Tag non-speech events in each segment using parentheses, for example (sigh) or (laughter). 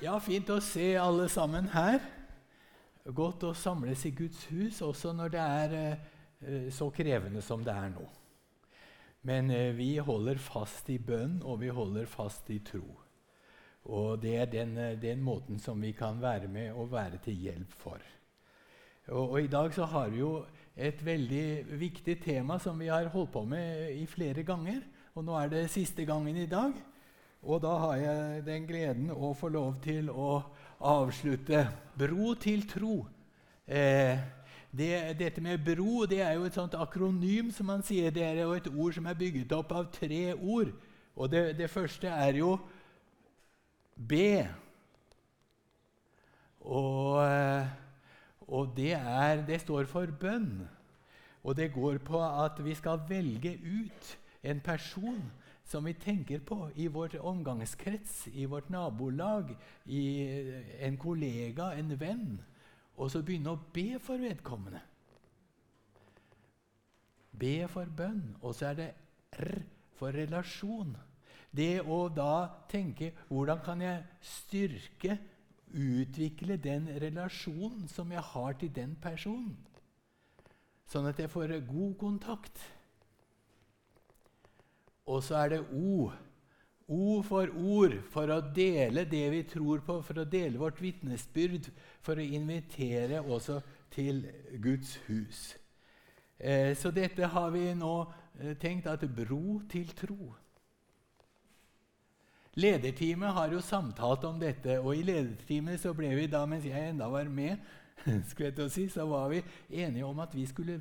Ja, fint å se alle sammen her. Godt å samles i Guds hus, også når det er eh, så krevende som det er nå. Men eh, vi holder fast i bønn, og vi holder fast i tro. Og det er den, eh, den måten som vi kan være med og være til hjelp for. Og, og, I dag så har vi jo et veldig viktig tema som vi har holdt på med i flere ganger. Og nå er det siste gangen i dag. Og da har jeg den gleden å få lov til å avslutte Bro til tro. Eh, det, dette med bro det er jo et sånt akronym, som man sier. Det er jo et ord som er bygget opp av tre ord. Og det, det første er jo B. Og, eh, og det, er, det står for bønn. Og det går på at vi skal velge ut en person som vi tenker på i vår omgangskrets, i vårt nabolag, i en kollega, en venn, og så begynne å be for vedkommende. Be for bønn. Og så er det R for relasjon. Det å da tenke hvordan kan jeg styrke, utvikle den relasjonen som jeg har til den personen, sånn at jeg får god kontakt. Og så er det O. O for ord, for å dele det vi tror på, for å dele vårt vitnesbyrd, for å invitere også til Guds hus. Eh, så dette har vi nå eh, tenkt at bro til tro. Lederteamet har jo samtalt om dette, og i lederteamet så ble vi da, mens jeg enda var med, (laughs) si, så var vi enige om at vi skulle,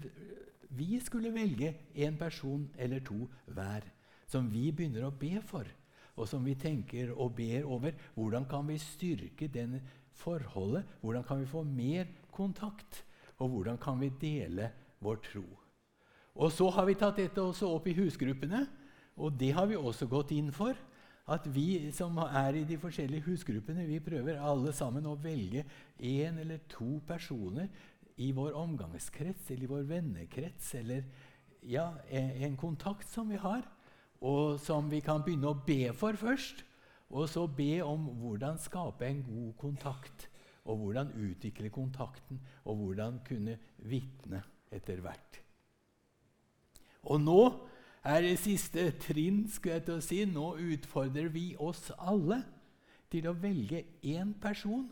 vi skulle velge en person eller to hver som vi begynner å be for, og som vi tenker og ber over. Hvordan kan vi styrke den forholdet? Hvordan kan vi få mer kontakt? Og hvordan kan vi dele vår tro? Og Så har vi tatt dette også opp i husgruppene, og det har vi også gått inn for. At vi som er i de forskjellige husgruppene, vi prøver alle sammen å velge én eller to personer i vår omgangskrets eller i vår vennekrets eller ja, en kontakt som vi har, og som vi kan begynne å be for først. Og så be om hvordan skape en god kontakt, og hvordan utvikle kontakten, og hvordan kunne vitne etter hvert. Og nå er det siste trinn. skal jeg til å si. Nå utfordrer vi oss alle til å velge én person.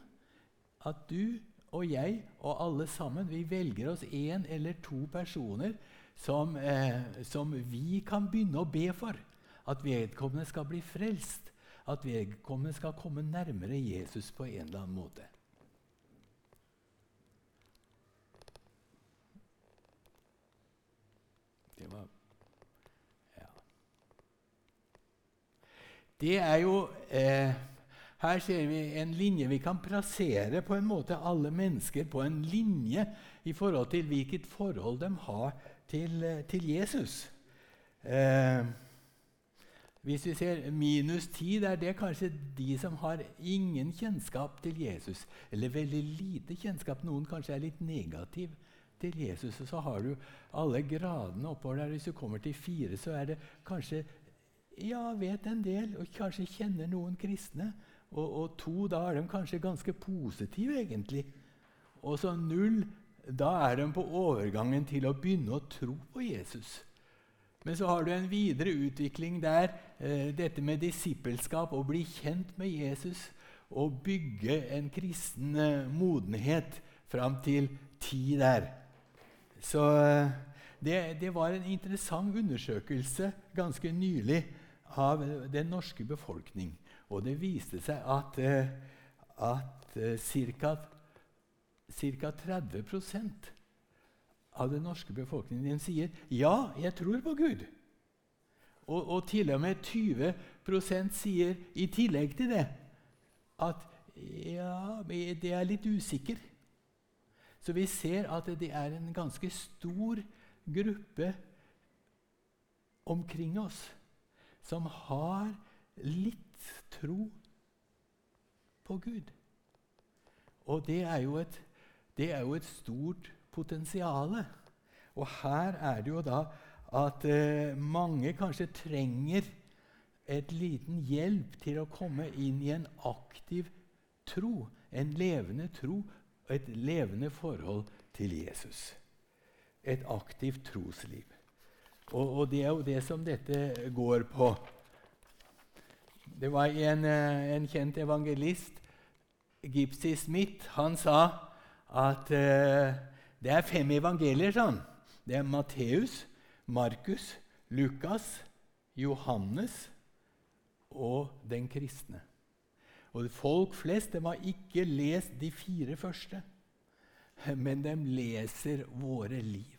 At du og jeg og alle sammen vi velger oss én eller to personer som, eh, som vi kan begynne å be for. At vedkommende skal bli frelst. At vedkommende skal komme nærmere Jesus på en eller annen måte. Det var Ja. Det er jo eh, Her ser vi en linje vi kan plassere på en måte alle mennesker på en linje i forhold til hvilket forhold de har til, eh, til Jesus. Eh, hvis vi ser minus 10, er det kanskje de som har ingen kjennskap til Jesus. Eller veldig lite kjennskap. Noen kanskje er litt negativ til Jesus. Og så har du alle gradene oppover der. Hvis du kommer til fire, så er det kanskje ja, vet en del, og kanskje kjenner noen kristne. Og, og to, da er de kanskje ganske positive, egentlig. Og så null da er de på overgangen til å begynne å tro på Jesus. Men så har du en videre utvikling der. Eh, dette med disippelskap, å bli kjent med Jesus og bygge en kristen eh, modenhet fram til ti der. Så eh, det, det, var en interessant undersøkelse ganske nylig av den norske befolkning. Og det viste seg at, eh, at eh, ca ca. 30% av den norske befolkningen sier ja, jeg tror på Gud. Og, og til og med 20% sier i tillegg til det at ja, det er litt usikker. Så vi ser at det er en ganske stor gruppe omkring oss som har litt tro på Gud. Og det er jo et det er jo et stort potensial. Og her er det jo da at eh, mange kanskje trenger et liten hjelp til å komme inn i en aktiv tro, en levende tro og et levende forhold til Jesus. Et aktivt trosliv. Og, og det er jo det som dette går på. Det var en, eh, en kjent evangelist, Gipsy Smith, han sa at eh, det er fem evangelier. sånn. Det er Matteus, Markus, Lukas, Johannes og den kristne. Og Folk flest de har ikke lest de fire første, men de leser våre liv.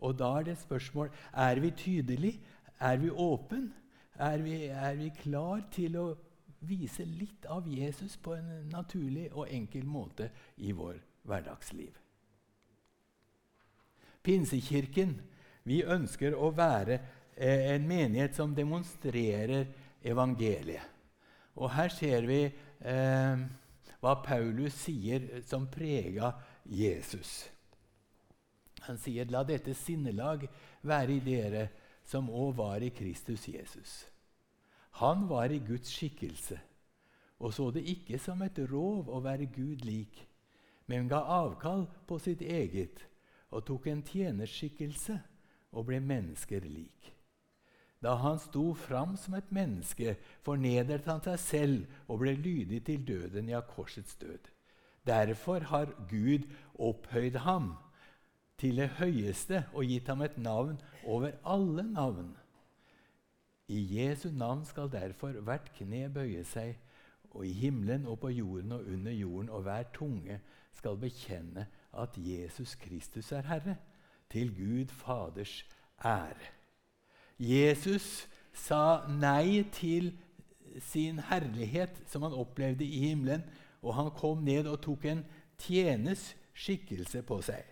Og da er det et spørsmål er vi tydelige, er vi åpne, er vi, er vi klar til å vise litt av Jesus på en naturlig og enkel måte i vår hverdagsliv. Pinsekirken vi ønsker å være eh, en menighet som demonstrerer evangeliet. Og her ser vi eh, hva Paulus sier som prega Jesus. Han sier, 'La dette sinnelag være i dere som òg var i Kristus Jesus.' Han var i Guds skikkelse og så det ikke som et rov å være Gud lik, men ga avkall på sitt eget og tok en tjenerskikkelse og ble mennesker lik. Da han sto fram som et menneske, fornedret han seg selv og ble lydig til døden, ja, korsets død. Derfor har Gud opphøyd ham til det høyeste og gitt ham et navn over alle navn. I Jesu navn skal derfor hvert kne bøye seg, og i himmelen og på jorden og under jorden, og hver tunge skal bekjenne at Jesus Kristus er Herre, til Gud Faders ære. Jesus sa nei til sin herlighet som han opplevde i himmelen, og han kom ned og tok en tjenes skikkelse på seg.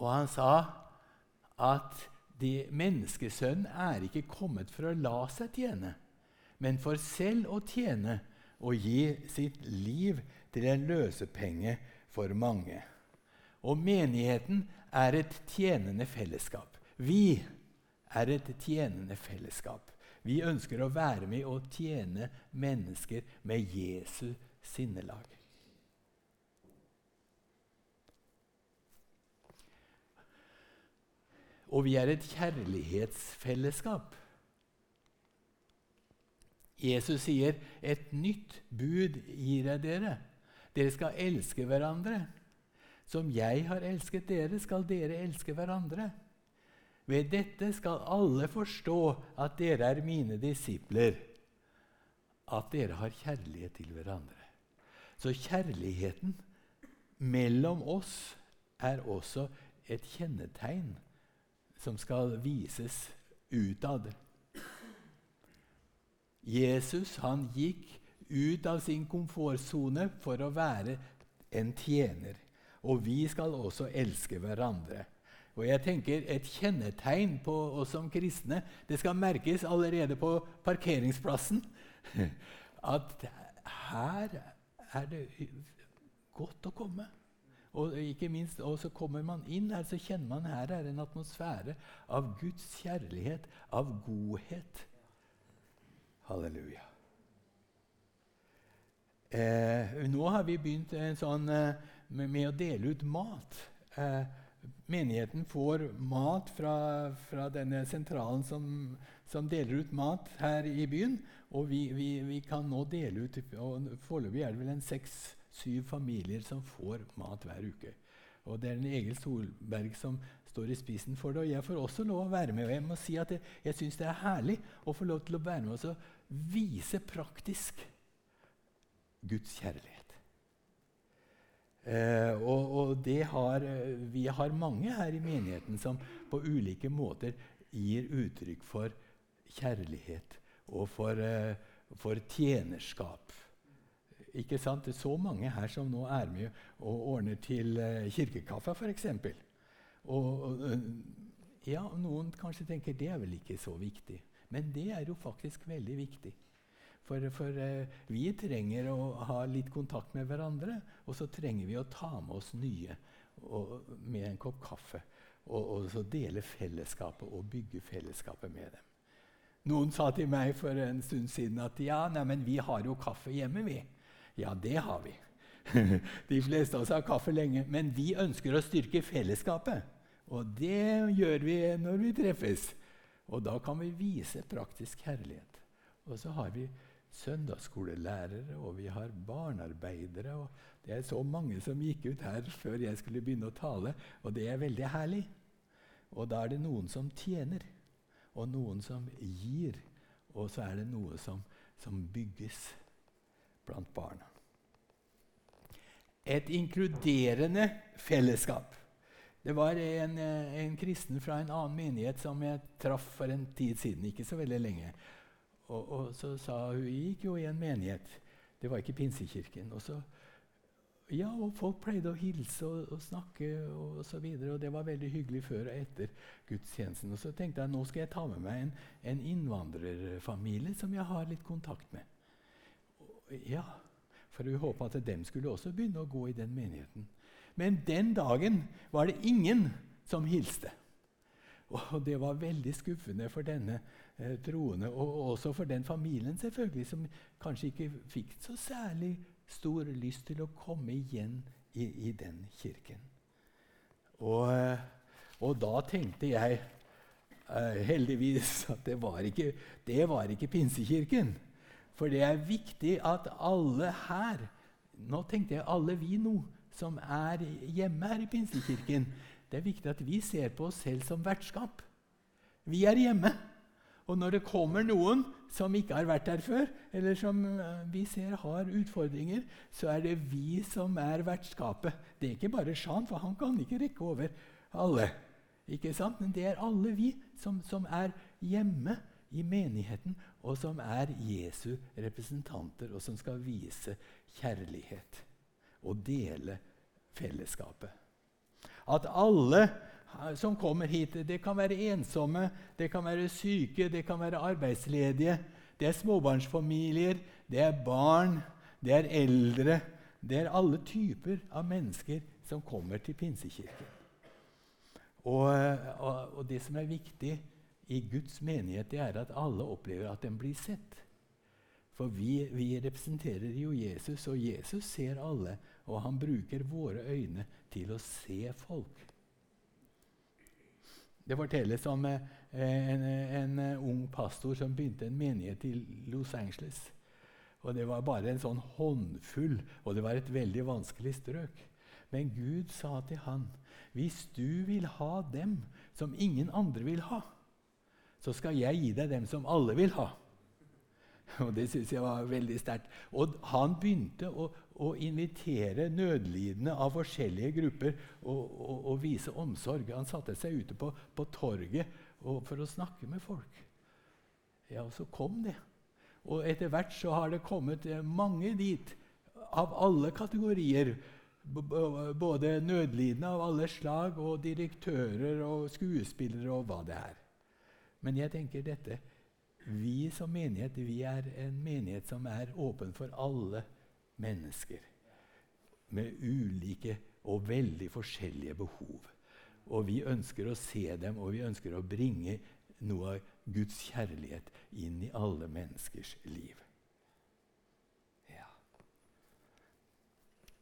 Og han sa at de, menneskesønnen er ikke kommet for å la seg tjene, men for selv å tjene og gi sitt liv til en løsepenge for mange. Og menigheten er et tjenende fellesskap. Vi er et tjenende fellesskap. Vi ønsker å være med og tjene mennesker med Jesu sinnelag. Og vi er et kjærlighetsfellesskap. Jesus sier, 'Et nytt bud gir jeg dere.' Dere skal elske hverandre. Som jeg har elsket dere, skal dere elske hverandre. Ved dette skal alle forstå at dere er mine disipler, at dere har kjærlighet til hverandre. Så kjærligheten mellom oss er også et kjennetegn som skal vises utad. Jesus han gikk ut av sin komfortsone for å være en tjener. Og vi skal også elske hverandre. Og jeg tenker Et kjennetegn på oss som kristne det skal merkes allerede på parkeringsplassen. (laughs) At her er det godt å komme. Og ikke minst, og så kommer man inn her, så kjenner man her er en atmosfære av Guds kjærlighet, av godhet. Halleluja. Eh, nå har vi begynt sånn, eh, med, å dele ut mat. Eh, menigheten får mat fra, fra denne sentralen som, som, deler ut mat her i byen. Og vi, vi, vi kan nå dele ut Foreløpig er det vel en seks-syv familier som får mat hver uke. Og Det er en Egil Solberg som står i spissen for det. Og jeg får også lov å være med. Og jeg må si at jeg, jeg syns det er herlig å få lov til å være med og vise praktisk Guds kjærlighet. Eh, og, og har, eh, vi har mange her i menigheten som på ulike måter gir uttrykk for kjærlighet og for, eh, for tjenerskap. Ikke sant? Det er så mange her som nå er med og ordner til eh, kirkekaffe, f.eks. Og, og eh, ja, noen kanskje tenker det er vel ikke så viktig. Men det er jo faktisk veldig viktig. For, for uh, vi trenger å ha litt kontakt med hverandre, og så trenger vi å ta med oss nye og, med en kopp kaffe. Og, og, så dele fellesskapet og bygge fellesskapet med dem. Noen sa til meg for en stund siden at ja, nei, men vi har jo kaffe hjemme, vi. Ja, det har vi. (laughs) De fleste av oss har kaffe lenge, men vi ønsker å styrke fellesskapet. Og det gjør vi når vi treffes. Og da kan vi vise praktisk kjærlighet. Og så har vi søndagsskolelærere, og vi har barnearbeidere. og Det er så mange som gikk ut her før jeg skulle begynne å tale, og det er veldig herlig. Og da er det noen som tjener, og noen som gir, og så er det noe som, som bygges blant barna. Et inkluderende fellesskap. Det var en, en, kristen fra en annen menighet som jeg traff for en tid siden. ikke så veldig lenge. Og, og så sa hun gikk jo i en menighet. Det var ikke Pinsekirken. Og, så, ja, og folk pleide å hilse og, og snakke og, og, så videre, og det var veldig hyggelig før og etter gudstjenesten. Og så tenkte jeg nå skal jeg ta med meg en, en innvandrerfamilie som jeg har litt kontakt med. ja, For hun håpa at dem skulle også begynne å gå i den menigheten. Men den dagen var det ingen som hilste. Og det var veldig skuffende for denne eh, troende, og også for den familien selvfølgelig, som kanskje ikke fikk så særlig stor lyst til å komme igjen i, i den kirken. Og, eh, og, da tenkte jeg eh, heldigvis at det var, ikke, det var ikke Pinsekirken. For det er viktig at alle her Nå tenkte jeg alle vi nå som er hjemme her i Pinsekirken, det er viktig at vi ser på oss selv som vertskap. Vi er hjemme. Og når det kommer noen som ikke har vært der før, eller som eh, vi ser har utfordringer, så er det vi som er vertskapet. Det er ikke bare Sjan, for han kan ikke rekke over alle. Ikke sant? Men det er alle vi som, som er hjemme i menigheten, og som er Jesu representanter, og som skal vise kjærlighet og dele fellesskapet. At alle som kommer hit Det kan være ensomme, det kan være syke, det kan være arbeidsledige. Det er småbarnsfamilier, det er barn, det er eldre. Det er alle typer av mennesker som kommer til Pinsekirken. Og, og, og det som er viktig i Guds menighet, det er at alle opplever at den blir sett. For vi, vi, representerer jo Jesus, og Jesus ser alle. Og han bruker våre øyne til å se folk. Det fortelles om eh, en, en, ung pastor som begynte en menighet i Los Angeles. Og Det var bare en sånn håndfull, og det var et veldig vanskelig strøk. Men Gud sa til han, 'Hvis du vil ha dem som ingen andre vil ha, så skal jeg gi deg dem som alle vil ha.' (laughs) Og Det syns jeg var veldig sterkt. Og han begynte å, å, invitere nødlidende av forskjellige grupper og, og, og, vise omsorg. Han satte seg ute på, på torget for å snakke med folk. Ja, og så kom det. Og etter hvert så har det kommet eh, mange dit, av alle kategorier. Både nødlidende av alle slag og direktører og skuespillere og hva det er. Men jeg tenker dette vi som menighet vi er en menighet som er åpen for alle mennesker. Med ulike og veldig forskjellige behov. Og vi ønsker å se dem, og vi ønsker å bringe noe av Guds kjærlighet inn i alle menneskers liv. Ja.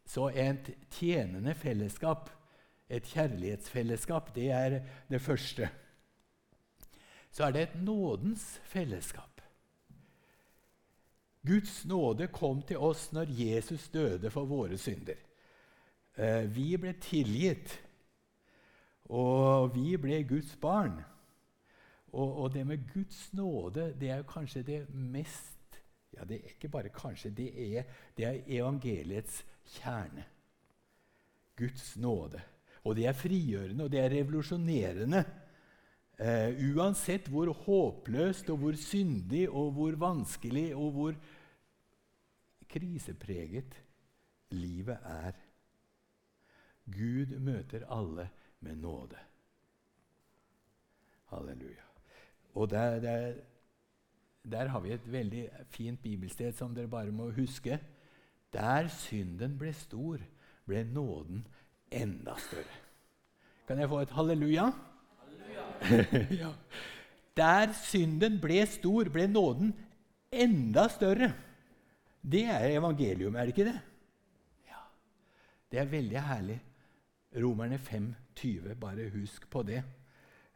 Så et tjenende fellesskap, et kjærlighetsfellesskap, det er det første så er det et nådens fellesskap. Guds nåde kom til oss når Jesus døde for våre synder. Eh, vi ble tilgitt, og vi ble Guds barn. Og, det med Guds nåde det er kanskje det mest Ja, det er ikke bare kanskje, det er, det er evangeliets kjerne. Guds nåde. Og det er frigjørende, og det er revolusjonerende. Uh, uansett hvor håpløst og hvor syndig og hvor vanskelig og hvor krisepreget livet er. Gud møter alle med nåde. Halleluja. Og der, der, der, har vi et veldig fint bibelsted som dere bare må huske. Der synden ble stor, ble nåden enda større. Kan jeg få et halleluja? (laughs) ja. Der synden ble stor, ble nåden enda større. Det er evangelium, er det ikke det? Ja. Det er veldig herlig. Romerne 5, 20. Bare husk på det.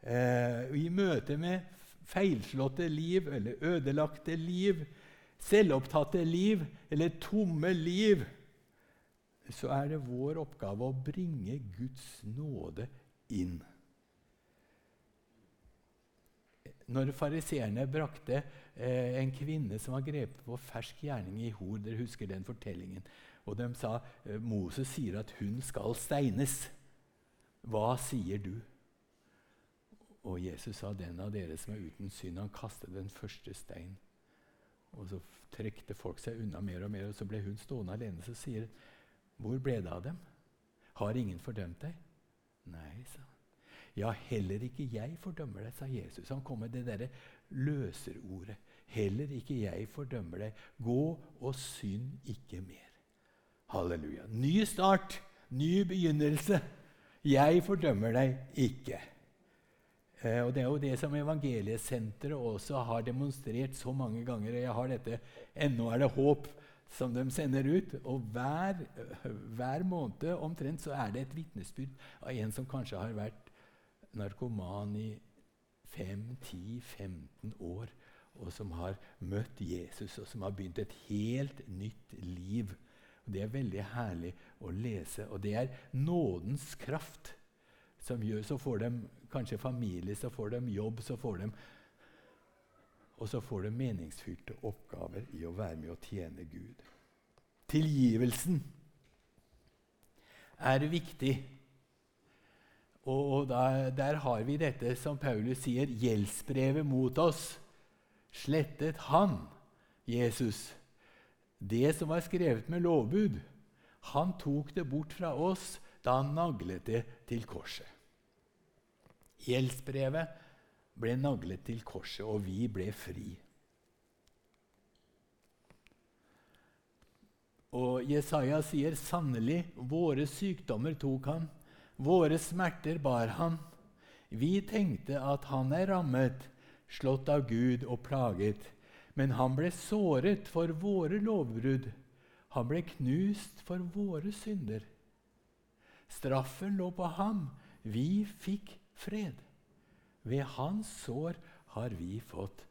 Eh, I møte med feilslåtte liv eller ødelagte liv, selvopptatte liv eller tomme liv, så er det vår oppgave å bringe Guds nåde inn. Når fariseerne brakte eh, en kvinne som var grepet på fersk gjerning i hor Dere husker den fortellingen. Og de sa eh, Moses sier at hun skal steines. Hva sier du? Og Jesus sa, 'Den av dere som er uten synd, han kastet den første stein.' Og Så trekte folk seg unna mer og mer, og så ble hun stående alene. Så sier 'Hvor ble det av dem? Har ingen fordømt deg?' Nei, sa han. Ja, heller ikke jeg fordømmer deg, sa Jesus. Han kom med det derre løserordet. Heller ikke jeg fordømmer deg. Gå og synd ikke mer. Halleluja. Ny start, ny begynnelse. Jeg fordømmer deg ikke. Eh, og Det er jo det som Evangeliesenteret også har demonstrert så mange ganger. og jeg har dette, Ennå er det håp, som de sender ut. Og hver, hver måned omtrent så er det et vitnesbyrd av en som kanskje har vært narkoman i 5-10-15 år, og som har møtt Jesus, og som har begynt et helt nytt liv. Og Det er veldig herlig å lese. Og det er nådens kraft som gjør Så får de kanskje familie, så får de jobb, så får de Og så får de meningsfylte oppgaver i å være med og tjene Gud. Tilgivelsen er viktig. Og, der, der, har vi dette som Paulus sier, gjeldsbrevet mot oss. Slettet han, Jesus, det som var skrevet med lovbud. Han tok det bort fra oss da han naglet det til korset. Gjeldsbrevet ble naglet til korset, og vi ble fri. Og Jesaja sier sannelig, våre sykdommer tok han, våre smerter bar han. Vi tenkte at han er rammet, slått av Gud og plaget. Men han ble såret for våre lovbrudd. Han ble knust for våre synder. Straffen lå på ham. Vi fikk fred. Ved hans sår har vi fått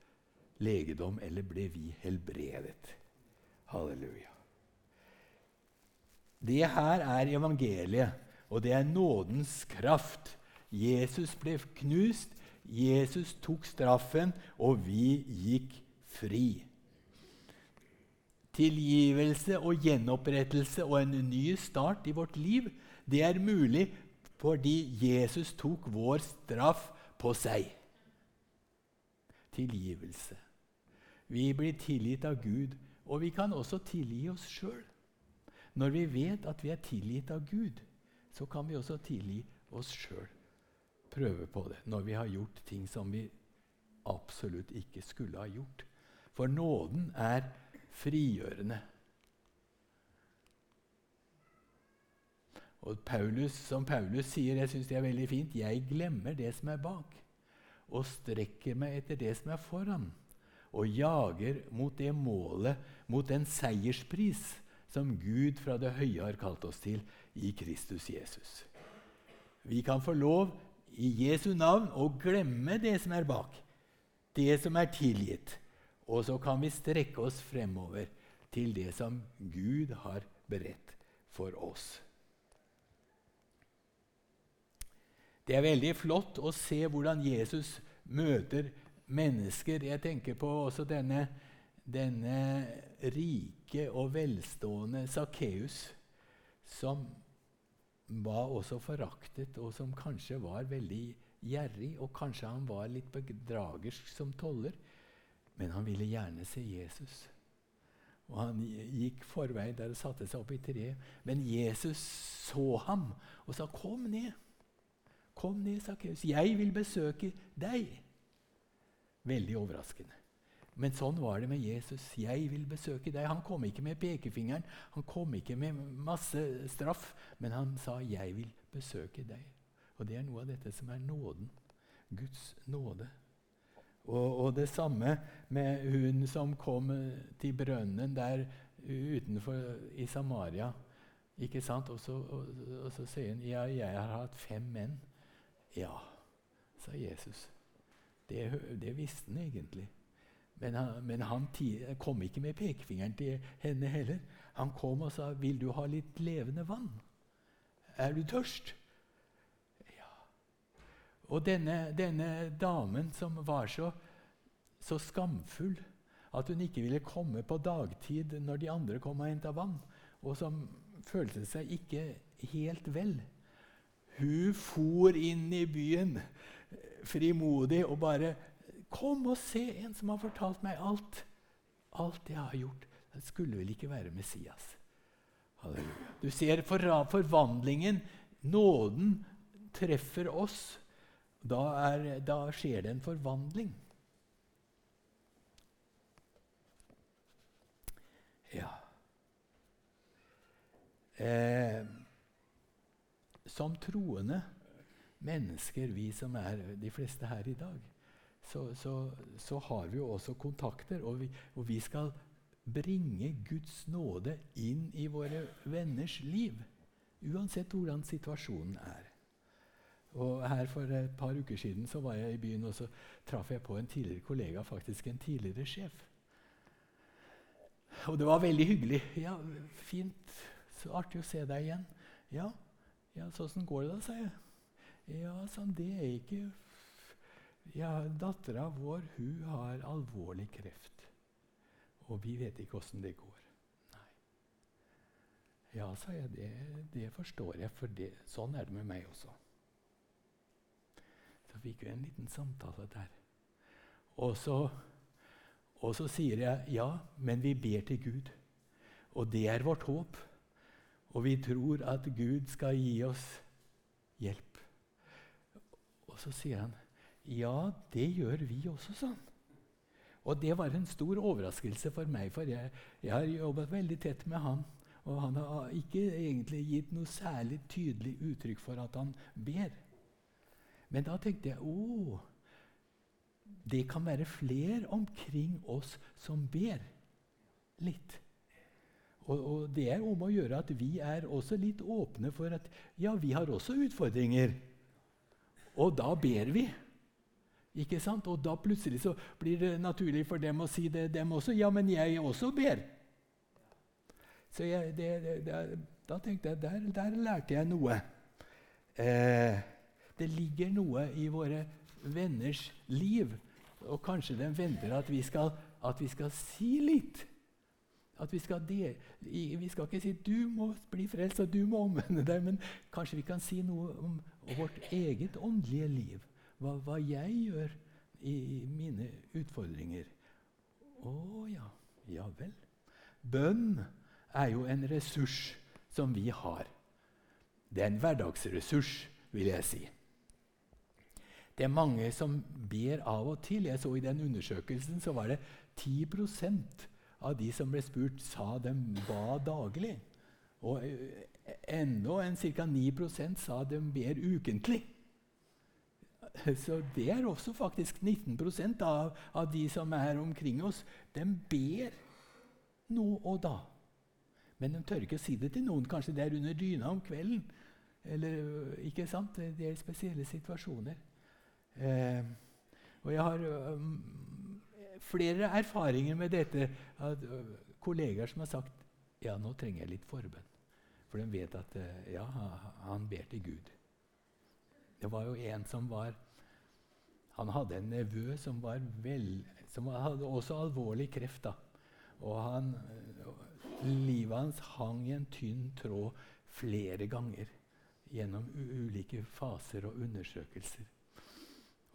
legedom, eller ble vi helbredet. Halleluja. Det her er evangeliet, og det er nådens kraft. Jesus ble knust, Jesus tok straffen, og vi gikk fri. Tilgivelse og gjenopprettelse og en ny start i vårt liv det er mulig fordi Jesus tok vår straff på seg. Tilgivelse. Vi blir tilgitt av Gud, og vi kan også tilgi oss sjøl. Når vi vet at vi er tilgitt av Gud, så kan vi også tilgi oss sjøl. Prøve på det når vi har gjort ting som vi absolutt ikke skulle ha gjort. For nåden er frigjørende. Og Paulus, Som Paulus sier, jeg synes det er veldig fint, jeg glemmer det som er bak, og strekker meg etter det som er foran, og jager mot det målet, mot den seierspris som Gud fra det høye har kalt oss til i Kristus Jesus. Vi kan få lov i Jesu navn å glemme det som er bak, det som er tilgitt, og så kan vi strekke oss fremover til det som Gud har beredt for oss. Det er veldig flott å se hvordan Jesus møter mennesker. Jeg tenker på også denne, denne rike og velstående Sakkeus, som var også foraktet, og som kanskje var veldig gjerrig, og kanskje han var litt bedragersk som toller. Men han ville gjerne se Jesus. Og Han gikk forveien der og satte seg opp i treet. Men Jesus så ham og sa, 'Kom ned'. Kom ned, Sakkeus. Jeg vil besøke deg. Veldig overraskende. Men sånn var det med Jesus. Jeg vil besøke deg. Han kom ikke med pekefingeren, han kom ikke med masse straff, men han sa 'Jeg vil besøke deg'. Og Det er noe av dette som er nåden. Guds nåde. Og, og, det samme med hun som kom til brønnen der utenfor i Samaria. Ikke sant? Og så, og, og så sier hun ja, jeg har hatt fem menn. Ja, sa Jesus. Det, det visste han egentlig. Men han, men han kom ikke med pekefingeren til henne heller. Han kom og sa, 'Vil du ha litt levende vann?' 'Er du tørst?' Ja. Og denne, denne damen som var så, så, skamfull at hun ikke ville komme på dagtid når de andre kom og henta vann, og som følte seg ikke helt vel Hun for inn i byen frimodig og bare 'Kom og se en som har fortalt meg alt.' Alt jeg har gjort. Det skulle vel ikke være Messias. Halleluja. Du ser for, forvandlingen. Nåden treffer oss. Da, er, da skjer det en forvandling. Ja eh, Som troende mennesker, vi som er de fleste her i dag, så, så, så har vi jo også kontakter. Og vi, og vi, skal bringe Guds nåde inn i våre venners liv. Uansett hvordan situasjonen er. Og her For et par uker siden så var jeg i byen og så traff jeg på en tidligere kollega, faktisk en tidligere sjef. Og det var veldig hyggelig. Ja, fint. Så artig å se deg igjen. Ja, ja så åssen går det da, sa jeg. Ja, sånn, det er ikke Ja, dattera vår hun har alvorlig kreft. Og vi vet ikke åssen det går. Nei. Ja, sa jeg, det, det forstår jeg, for det, sånn er det med meg også. Så fikk vi en liten samtale der. Og så, og så sier jeg ja, men vi ber til Gud. Og det er vårt håp. Og vi tror at Gud skal gi oss hjelp. Og så sier han, 'Ja, det gjør vi også', sånn. Og det var en stor overraskelse for meg, for jeg, jeg har jobbet veldig tett med han. Og han har ikke egentlig gitt noe særlig tydelig uttrykk for at han ber. Men da tenkte jeg å, det kan være flere omkring oss som ber litt. Og, og, det er om å gjøre at vi er også litt åpne for at ja, vi har også utfordringer. Og da ber vi. Ikke sant? Og da plutselig så blir det naturlig for dem å si det, dem også. Ja, men jeg også ber. Så jeg, det, det, da tenkte jeg der, der lærte jeg noe. Eh, det ligger noe i våre venners liv. Og kanskje de venter at vi skal, at vi skal si litt. At vi skal, de, vi skal ikke si 'du må bli frelst', og 'du må omvende deg', men kanskje vi kan si noe om vårt eget åndelige liv. Hva, hva jeg gjør i, mine utfordringer. Å ja. Ja vel. Bønn er jo en ressurs som vi har. Det er en hverdagsressurs, vil jeg si. Det er mange som ber av og til. Jeg så I den undersøkelsen så var det 10% av de som ble spurt, sa de ba daglig. Og eh, enda en ca. 9% sa de ber ukentlig. (laughs) Så det er også faktisk 19% av, av de som er omkring oss. De ber nå og da. Men de tør ikke å si det til noen. Kanskje det er under dyna om kvelden. Eller, ikke sant? Det er spesielle situasjoner. Eh, og jeg har um, flere erfaringer med dette. At, uh, kollegaer som har sagt ja, nå trenger jeg litt forbønn. For de vet at uh, ja, han ber til Gud. Det var jo en som var Han hadde en nevø som, som hadde også alvorlig kreft. da. Og han, livet hans hang i en tynn tråd flere ganger gjennom ulike faser og undersøkelser.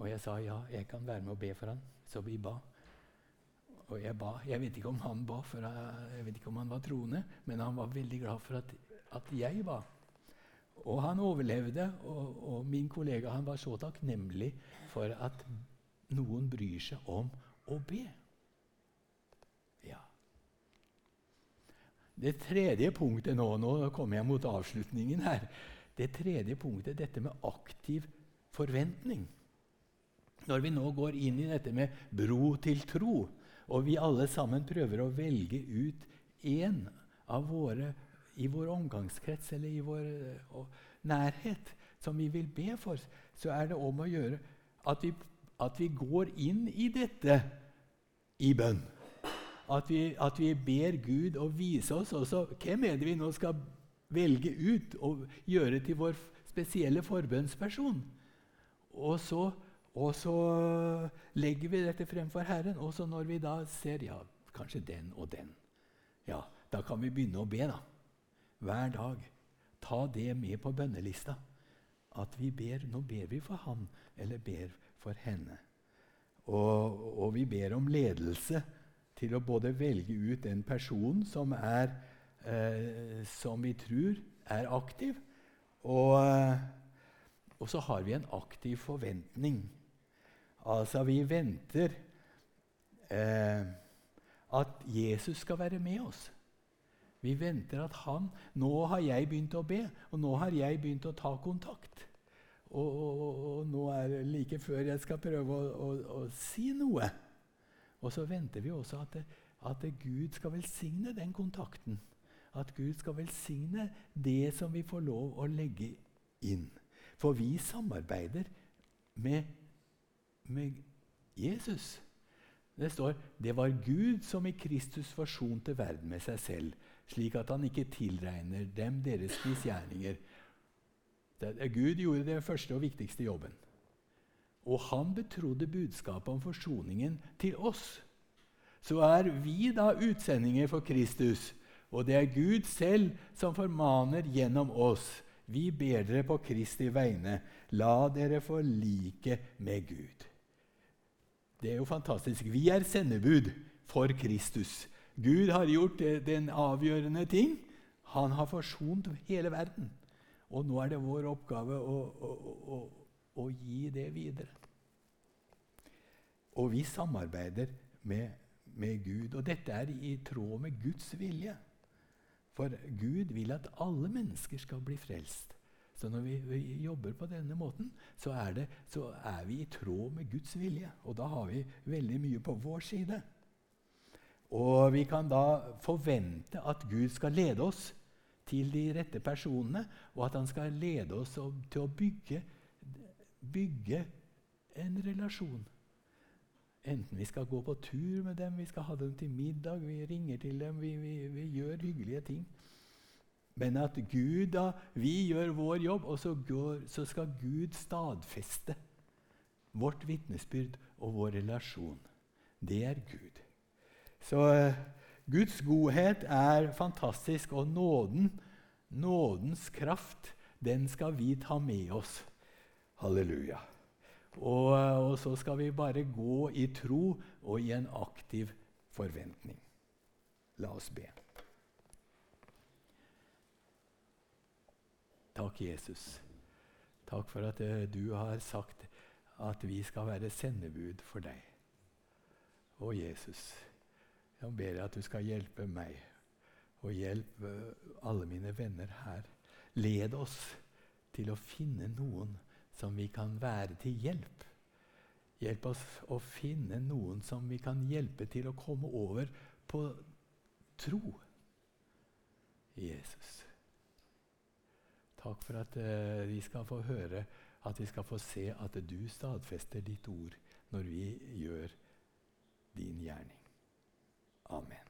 Og jeg sa ja, jeg kan være med og be for han. Så vi ba. Og jeg ba. Jeg vet ikke om han ba, for jeg vet ikke om han var troende, men han var veldig glad for at, at jeg ba. Og han overlevde, og, og, min kollega han var så takknemlig for at noen bryr seg om å be. Ja. Det tredje punktet nå, nå kommer jeg mot avslutningen her. Det tredje punktet dette med aktiv forventning. når vi nå går inn i dette med bro til tro, og vi alle sammen prøver å velge ut én av våre i vår omgangskrets eller i vår uh, nærhet som vi vil be for, så er det om å gjøre at vi, at vi går inn i dette i bønn. At vi, at vi ber Gud å vise oss også hvem er det vi nå skal velge ut og gjøre til vår spesielle forbønnsperson. Og så, og så legger vi dette fremfor Herren. Og så når vi da ser ja, kanskje den og den, ja, da kan vi begynne å be. da. Hver dag. Ta det med på bønnelista. At vi ber, Nå ber vi for han eller ber for henne. Og, og vi ber om ledelse til å både velge ut en person som, er, eh, som vi tror er aktiv, og, eh, og, så har vi en aktiv forventning. Altså, vi venter eh, at Jesus skal være med oss. Vi venter at han Nå har jeg begynt å be, og nå har jeg begynt å ta kontakt. Og, og, og nå er det like før jeg skal prøve å, å, å si noe. Og så venter vi også at, at Gud skal velsigne den kontakten. At Gud skal velsigne det som vi får lov å legge inn. For vi samarbeider med, med Jesus. Det står det var Gud som i Kristus forsonte verden med seg selv, slik at han ikke tilregner dem deres misgjerninger. Gud gjorde den første og viktigste jobben. Og han betrodde budskapet om forsoningen til oss. Så er vi da utsendinger for Kristus, og det er Gud selv som formaner gjennom oss. Vi ber dere på Kristi vegne, la dere forlike med Gud. Det er jo fantastisk. Vi er sendebud for Kristus. Gud har gjort den avgjørende ting. Han har forsont hele verden. Og nå er det vår oppgave å, å, å, å gi det videre. Og vi samarbeider med, med, Gud. Og dette er i tråd med Guds vilje. For Gud vil at alle mennesker skal bli frelst. Så når vi, vi jobber på denne måten, så er, det, så er, vi i tråd med Guds vilje. Og da har vi veldig mye på vår side. Og vi kan da forvente at Gud skal lede oss til de rette personene, og at han skal lede oss til å bygge, bygge en relasjon. Enten vi skal gå på tur med dem, vi skal ha dem til middag, vi ringer til dem, vi, vi, vi gjør hyggelige ting. Men at Gud da, vi gjør vår jobb, og så, går, så skal Gud stadfeste vårt vitnesbyrd og vår relasjon. Det er Gud. Så uh, Guds godhet er fantastisk, og nåden, nådens kraft, den skal vi ta med oss. Halleluja. Og, og, så skal vi bare gå i tro og i en aktiv forventning. La oss be. Takk, Jesus. Takk for at uh, du har sagt at vi skal være sendebud for deg. Å, Jesus. Jeg ber at du skal hjelpe meg og hjelpe alle mine venner her. Led oss til å finne noen som vi kan være til hjelp. Hjelp oss å finne noen som vi kan hjelpe til å komme over på tro. Jesus. Takk for at uh, vi skal få høre, at vi skal få se at du stadfester ditt ord når vi gjør din gjerning. Amen.